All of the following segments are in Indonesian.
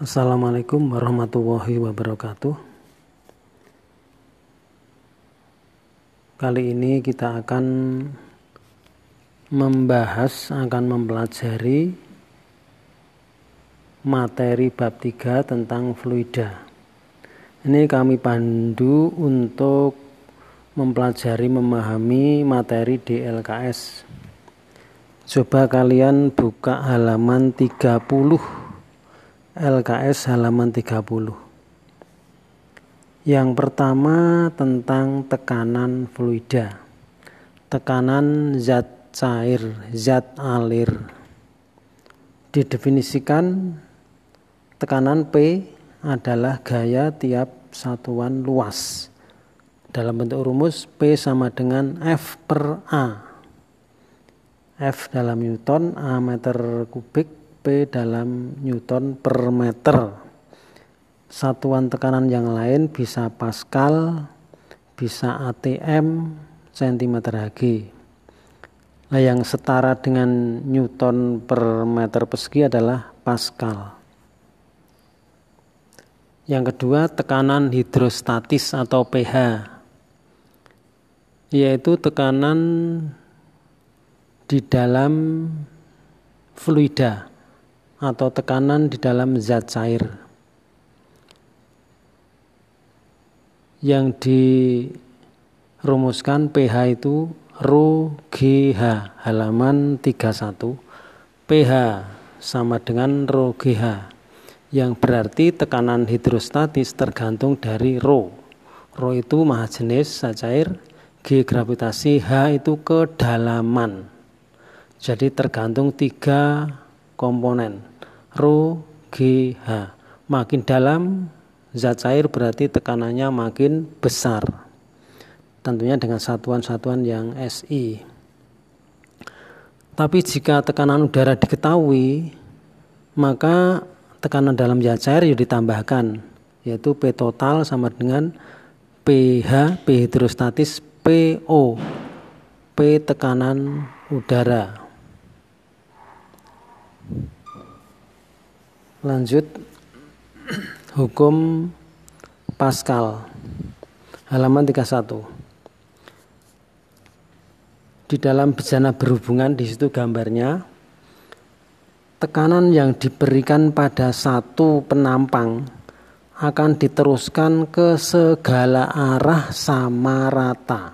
Assalamualaikum warahmatullahi wabarakatuh. Kali ini kita akan membahas, akan mempelajari materi bab 3 tentang fluida. Ini kami pandu untuk mempelajari, memahami materi DLKS. Coba kalian buka halaman 30 LKS halaman 30. Yang pertama tentang tekanan fluida. Tekanan zat cair, zat alir. Didefinisikan tekanan P adalah gaya tiap satuan luas. Dalam bentuk rumus P sama dengan F per A. F dalam Newton, A meter kubik, P dalam Newton per meter. Satuan tekanan yang lain bisa Pascal, bisa ATM, cm Hg. Nah, yang setara dengan Newton per meter persegi adalah Pascal. Yang kedua, tekanan hidrostatis atau pH, yaitu tekanan di dalam fluida atau tekanan di dalam zat cair. Yang dirumuskan pH itu Rho GH halaman 31 pH sama dengan Rho GH yang berarti tekanan hidrostatis tergantung dari Rho. Rho itu maha jenis zat cair G gravitasi H itu kedalaman. Jadi tergantung tiga komponen Rho GH. Makin dalam zat cair berarti tekanannya makin besar. Tentunya dengan satuan-satuan yang SI. Tapi jika tekanan udara diketahui, maka tekanan dalam zat cair ya ditambahkan, yaitu P total sama dengan pH, P hidrostatis, PO, P tekanan udara. Lanjut hukum Pascal halaman 31. Di dalam bejana berhubungan di situ gambarnya tekanan yang diberikan pada satu penampang akan diteruskan ke segala arah sama rata.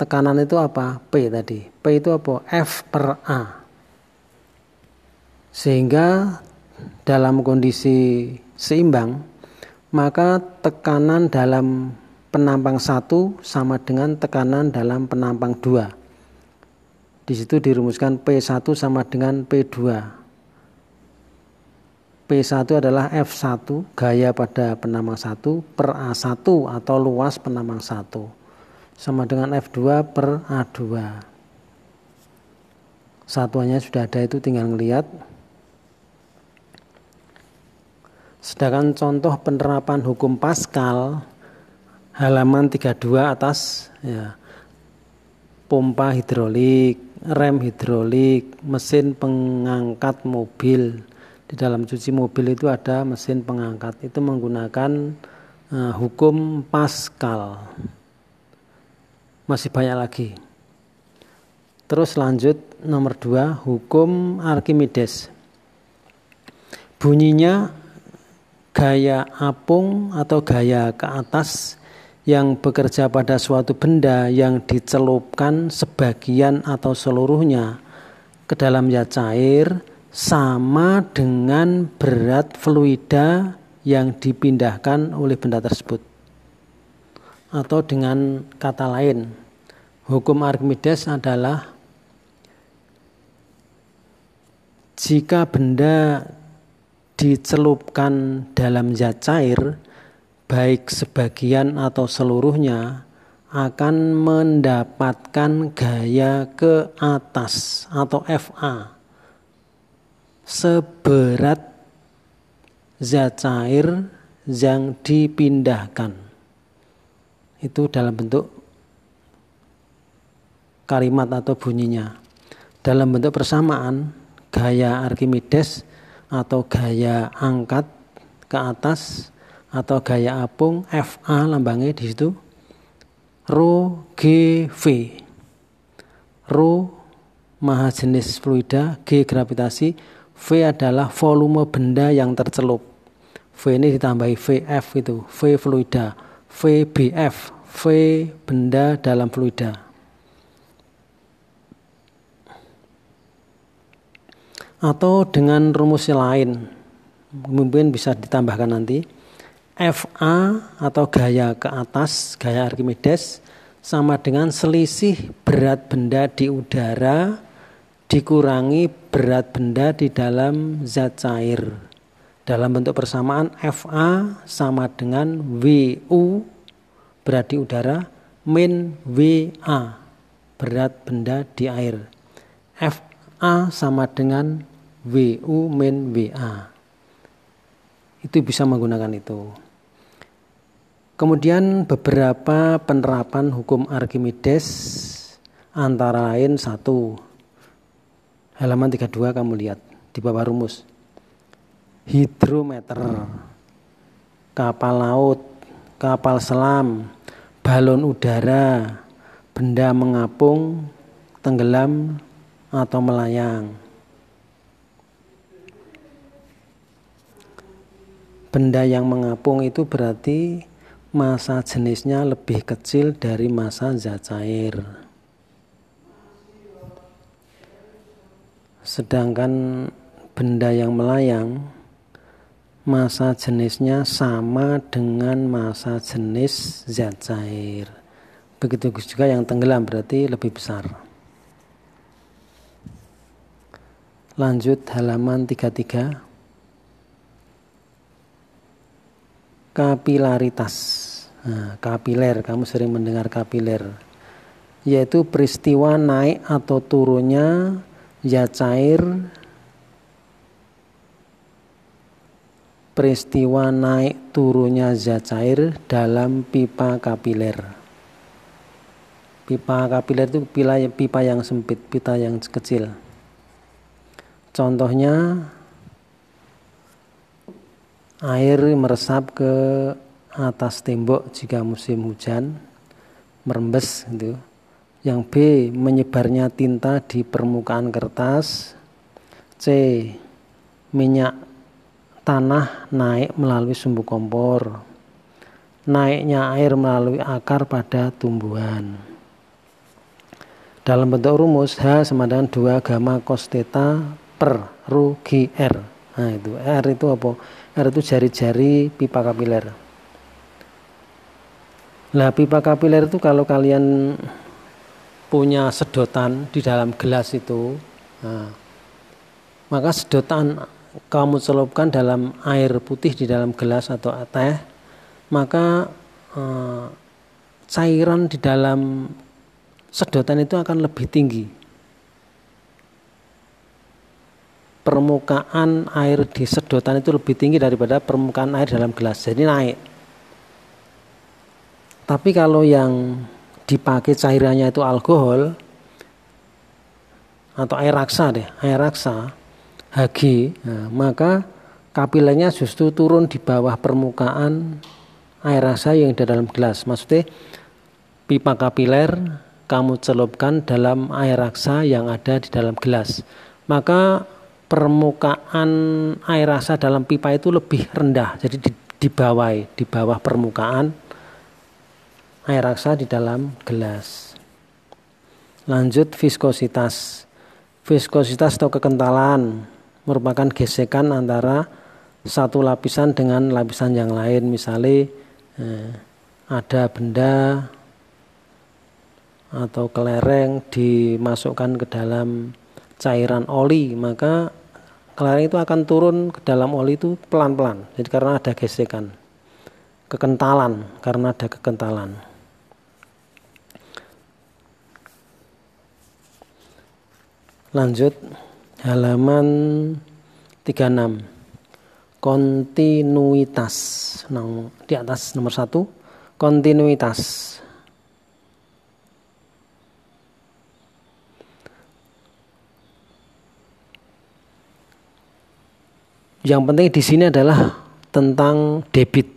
Tekanan itu apa? P tadi. P itu apa? F per A. Sehingga dalam kondisi seimbang, maka tekanan dalam penampang satu sama dengan tekanan dalam penampang dua. Di situ dirumuskan P1 sama dengan P2. P1 adalah F1 gaya pada penampang 1 per A1 atau luas penampang 1 sama dengan F2 per A2. Satuannya sudah ada itu tinggal ngelihat Sedangkan contoh penerapan hukum Pascal halaman 32 atas ya. Pompa hidrolik, rem hidrolik, mesin pengangkat mobil. Di dalam cuci mobil itu ada mesin pengangkat. Itu menggunakan uh, hukum Pascal. Masih banyak lagi. Terus lanjut nomor dua hukum Archimedes. Bunyinya gaya apung atau gaya ke atas yang bekerja pada suatu benda yang dicelupkan sebagian atau seluruhnya ke dalam zat cair sama dengan berat fluida yang dipindahkan oleh benda tersebut. Atau dengan kata lain, hukum Archimedes adalah jika benda dicelupkan dalam zat cair, baik sebagian atau seluruhnya, akan mendapatkan gaya ke atas atau FA seberat zat cair yang dipindahkan. Itu dalam bentuk kalimat atau bunyinya. Dalam bentuk persamaan, gaya Archimedes atau gaya angkat ke atas atau gaya apung FA lambangnya di situ. Rho G V. Rho maha jenis fluida G gravitasi. V adalah volume benda yang tercelup. V ini ditambahi VF itu. V fluida. VBF V benda dalam fluida atau dengan rumus lain. Mungkin bisa ditambahkan nanti. FA atau gaya ke atas gaya Archimedes sama dengan selisih berat benda di udara dikurangi berat benda di dalam zat cair. Dalam bentuk persamaan FA sama dengan WU berat di udara min WA berat benda di air. FA sama dengan WU min WA. Itu bisa menggunakan itu. Kemudian beberapa penerapan hukum Archimedes antara lain satu halaman 32 kamu lihat di bawah rumus hidrometer kapal laut kapal selam balon udara benda mengapung tenggelam atau melayang benda yang mengapung itu berarti masa jenisnya lebih kecil dari masa zat cair. Sedangkan benda yang melayang masa jenisnya sama dengan masa jenis zat cair. Begitu juga yang tenggelam berarti lebih besar. Lanjut halaman 33. Kapilaritas. Nah, kapiler, kamu sering mendengar kapiler, yaitu peristiwa naik atau turunnya zat cair peristiwa naik turunnya zat cair dalam pipa kapiler. Pipa kapiler itu pipa, pipa yang sempit, pipa yang kecil. Contohnya air meresap ke atas tembok jika musim hujan merembes gitu. Yang B menyebarnya tinta di permukaan kertas. C minyak tanah naik melalui sumbu kompor. Naiknya air melalui akar pada tumbuhan. Dalam bentuk rumus H sama dengan 2 gamma cos theta per G R. Nah itu R itu apa? R itu jari-jari pipa kapiler. Nah pipa kapiler itu kalau kalian punya sedotan di dalam gelas itu, nah, maka sedotan kamu celupkan dalam air putih di dalam gelas atau teh, maka eh, cairan di dalam sedotan itu akan lebih tinggi permukaan air di sedotan itu lebih tinggi daripada permukaan air dalam gelas. Jadi naik. Tapi kalau yang dipakai cairannya itu alkohol atau air raksa deh, air raksa, Hg, nah, maka kapilernya justru turun di bawah permukaan air raksa yang di dalam gelas. Maksudnya pipa kapiler kamu celupkan dalam air raksa yang ada di dalam gelas. Maka permukaan air rasa dalam pipa itu lebih rendah, jadi di, di bawah di bawah permukaan air rasa di dalam gelas. Lanjut viskositas. Viskositas atau kekentalan merupakan gesekan antara satu lapisan dengan lapisan yang lain. Misalnya eh, ada benda atau kelereng dimasukkan ke dalam cairan oli, maka kelereng itu akan turun ke dalam oli itu pelan-pelan. Jadi karena ada gesekan, kekentalan, karena ada kekentalan. Lanjut halaman 36. Kontinuitas. Nah, di atas nomor satu, kontinuitas. Yang penting di sini adalah tentang debit.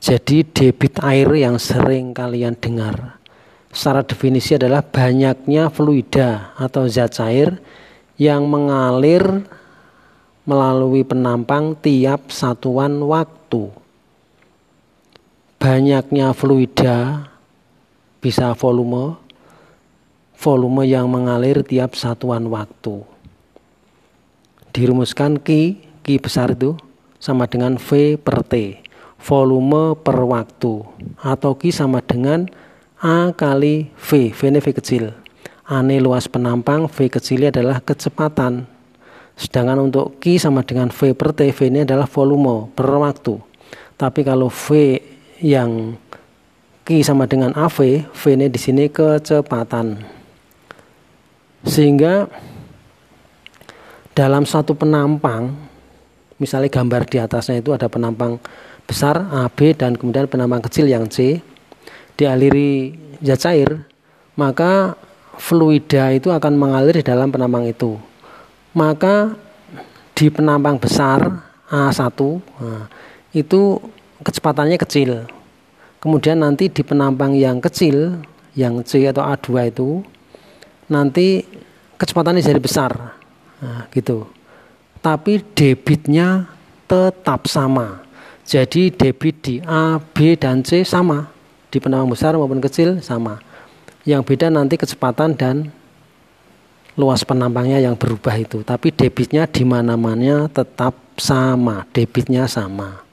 Jadi debit air yang sering kalian dengar. Secara definisi adalah banyaknya fluida atau zat cair yang mengalir melalui penampang tiap satuan waktu. Banyaknya fluida bisa volume, volume yang mengalir tiap satuan waktu. Dirumuskan Q, Q besar itu sama dengan V per T, volume per waktu. Atau Q sama dengan A kali V, V ini V kecil. A ini luas penampang, V kecilnya adalah kecepatan. Sedangkan untuk Q sama dengan V per T, V ini adalah volume per waktu. Tapi kalau V yang Q sama dengan AV, V ini di sini kecepatan. Sehingga dalam satu penampang, misalnya gambar di atasnya itu ada penampang besar AB dan kemudian penampang kecil yang C, dialiri zat cair, maka fluida itu akan mengalir di dalam penampang itu. Maka di penampang besar A1 nah, itu kecepatannya kecil Kemudian nanti di penampang yang kecil, yang C atau A2 itu, nanti kecepatannya jadi besar. Nah, gitu. Tapi debitnya tetap sama. Jadi debit di A, B, dan C sama. Di penampang besar maupun kecil sama. Yang beda nanti kecepatan dan luas penampangnya yang berubah itu. Tapi debitnya di mana-mana tetap sama. Debitnya sama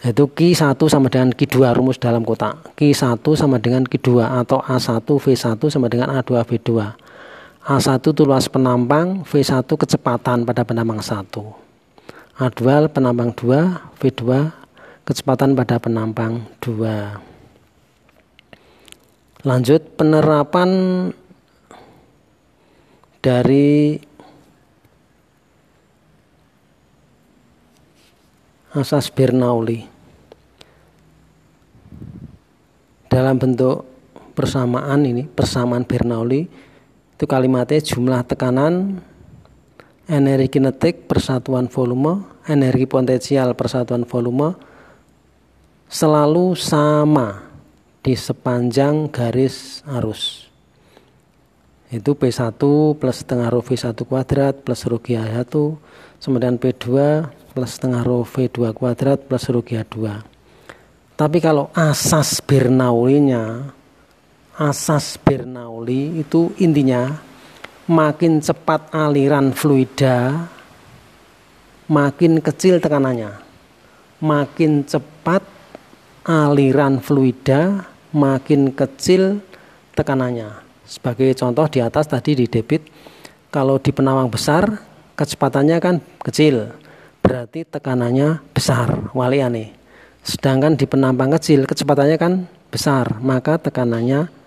yaitu Q1 sama dengan Q2 rumus dalam kotak Q1 sama dengan Q2 atau A1 V1 sama dengan A2 V2 A1 itu luas penampang V1 kecepatan pada penampang 1 A2 penampang 2 V2 kecepatan pada penampang 2 lanjut penerapan dari asas Bernoulli dalam bentuk persamaan ini persamaan Bernoulli itu kalimatnya jumlah tekanan energi kinetik persatuan volume energi potensial persatuan volume selalu sama di sepanjang garis arus itu P1 plus setengah rho V1 kuadrat plus rho G1 kemudian P2 plus setengah rho V2 kuadrat plus rho G2. Tapi kalau asas Bernoulli-nya, asas Bernoulli itu intinya makin cepat aliran fluida, makin kecil tekanannya. Makin cepat aliran fluida, makin kecil tekanannya. Sebagai contoh di atas tadi di debit, kalau di penawang besar kecepatannya kan kecil berarti tekanannya besar waliane. Sedangkan di penampang kecil kecepatannya kan besar, maka tekanannya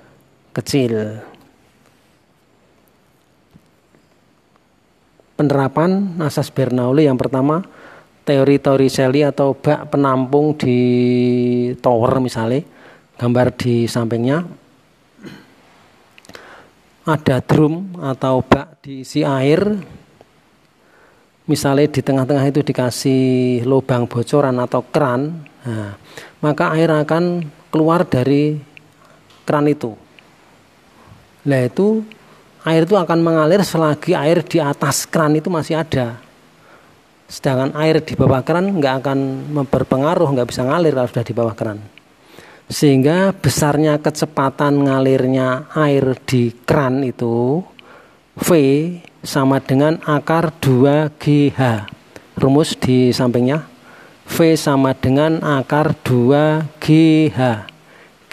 kecil. Penerapan asas Bernoulli yang pertama teori Torricelli atau bak penampung di tower misalnya gambar di sampingnya ada drum atau bak diisi air misalnya di tengah-tengah itu dikasih lubang bocoran atau keran, nah, maka air akan keluar dari keran itu. Nah itu air itu akan mengalir selagi air di atas keran itu masih ada. Sedangkan air di bawah keran nggak akan berpengaruh, nggak bisa ngalir kalau sudah di bawah keran. Sehingga besarnya kecepatan ngalirnya air di keran itu V sama dengan akar 2GH. Rumus di sampingnya. V sama dengan akar 2GH.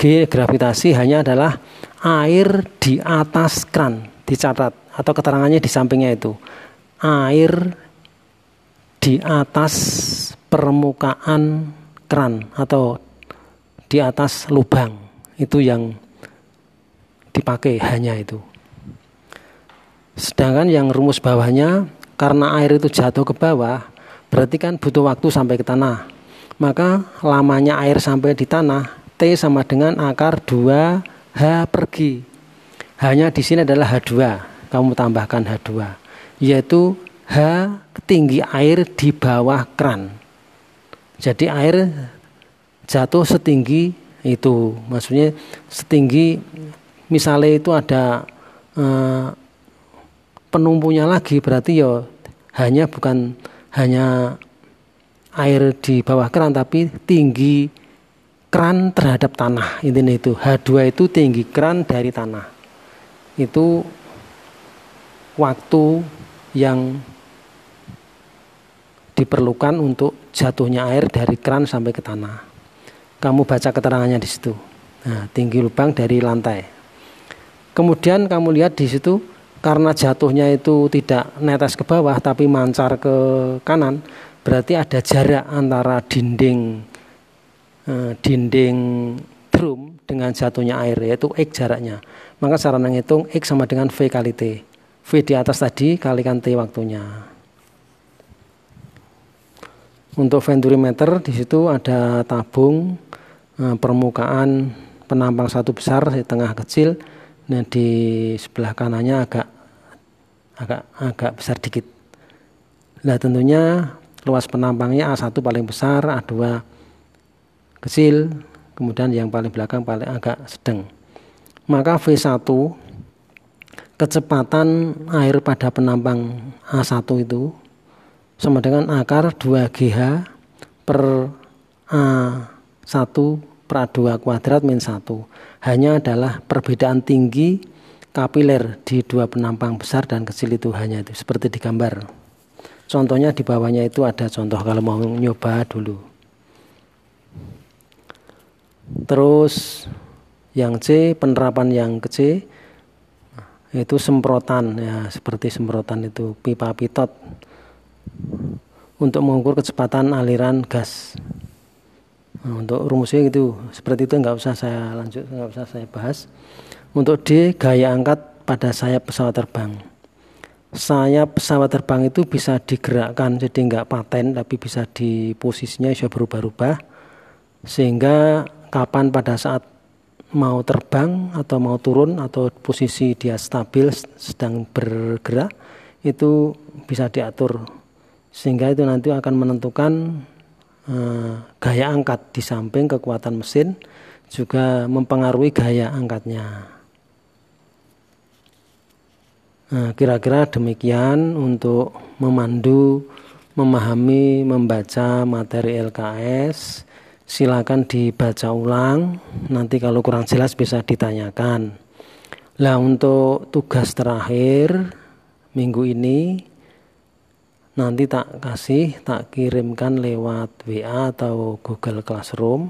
G gravitasi hanya adalah air di atas kran. Dicatat atau keterangannya di sampingnya itu. Air di atas permukaan kran atau di atas lubang. Itu yang dipakai hanya itu. Sedangkan yang rumus bawahnya karena air itu jatuh ke bawah, berarti kan butuh waktu sampai ke tanah. Maka lamanya air sampai di tanah T sama dengan akar 2 H pergi. Hanya di sini adalah H2. Kamu tambahkan H2 yaitu H tinggi air di bawah kran. Jadi air jatuh setinggi itu, maksudnya setinggi misalnya itu ada eh, penumpunya lagi berarti ya hanya bukan hanya air di bawah keran tapi tinggi keran terhadap tanah intinya itu. H2 itu tinggi keran dari tanah. Itu waktu yang diperlukan untuk jatuhnya air dari keran sampai ke tanah. Kamu baca keterangannya di situ. Nah, tinggi lubang dari lantai. Kemudian kamu lihat di situ karena jatuhnya itu tidak netes ke bawah tapi mancar ke kanan berarti ada jarak antara dinding eh, dinding drum dengan jatuhnya air yaitu X jaraknya. Maka cara menghitung X sama dengan V kali T. V di atas tadi kalikan T waktunya. Untuk venturimeter di situ ada tabung eh, permukaan penampang satu besar di tengah kecil Nah di sebelah kanannya agak agak agak besar dikit. Nah tentunya luas penampangnya A1 paling besar, A2 kecil, kemudian yang paling belakang paling agak sedang. Maka V1 kecepatan air pada penampang A1 itu sama dengan akar 2GH per A1 per A2 kuadrat min 1 hanya adalah perbedaan tinggi kapiler di dua penampang besar dan kecil itu hanya itu seperti di gambar. Contohnya di bawahnya itu ada contoh kalau mau nyoba dulu. Terus yang C penerapan yang ke C itu semprotan ya seperti semprotan itu pipa pitot untuk mengukur kecepatan aliran gas. Nah, untuk rumusnya gitu seperti itu nggak usah saya lanjut nggak usah saya bahas. Untuk D gaya angkat pada sayap pesawat terbang. Sayap pesawat terbang itu bisa digerakkan jadi nggak paten tapi bisa di posisinya bisa berubah-ubah sehingga kapan pada saat mau terbang atau mau turun atau posisi dia stabil sedang bergerak itu bisa diatur sehingga itu nanti akan menentukan Eh, gaya angkat di samping kekuatan mesin juga mempengaruhi gaya angkatnya. Nah, kira-kira demikian untuk memandu, memahami, membaca materi LKS. Silakan dibaca ulang. Nanti kalau kurang jelas bisa ditanyakan. Nah, untuk tugas terakhir minggu ini nanti tak kasih tak kirimkan lewat WA atau Google Classroom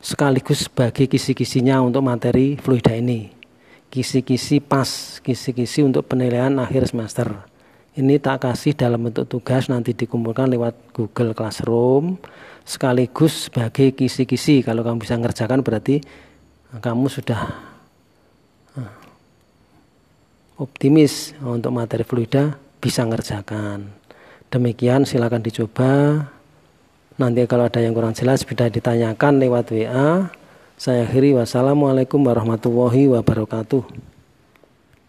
sekaligus bagi kisi-kisinya untuk materi fluida ini kisi-kisi pas kisi-kisi untuk penilaian akhir semester ini tak kasih dalam bentuk tugas nanti dikumpulkan lewat Google Classroom sekaligus sebagai kisi-kisi kalau kamu bisa ngerjakan berarti kamu sudah eh, optimis untuk materi fluida bisa ngerjakan Demikian silakan dicoba. Nanti kalau ada yang kurang jelas bisa ditanyakan lewat WA. Saya akhiri wassalamualaikum warahmatullahi wabarakatuh.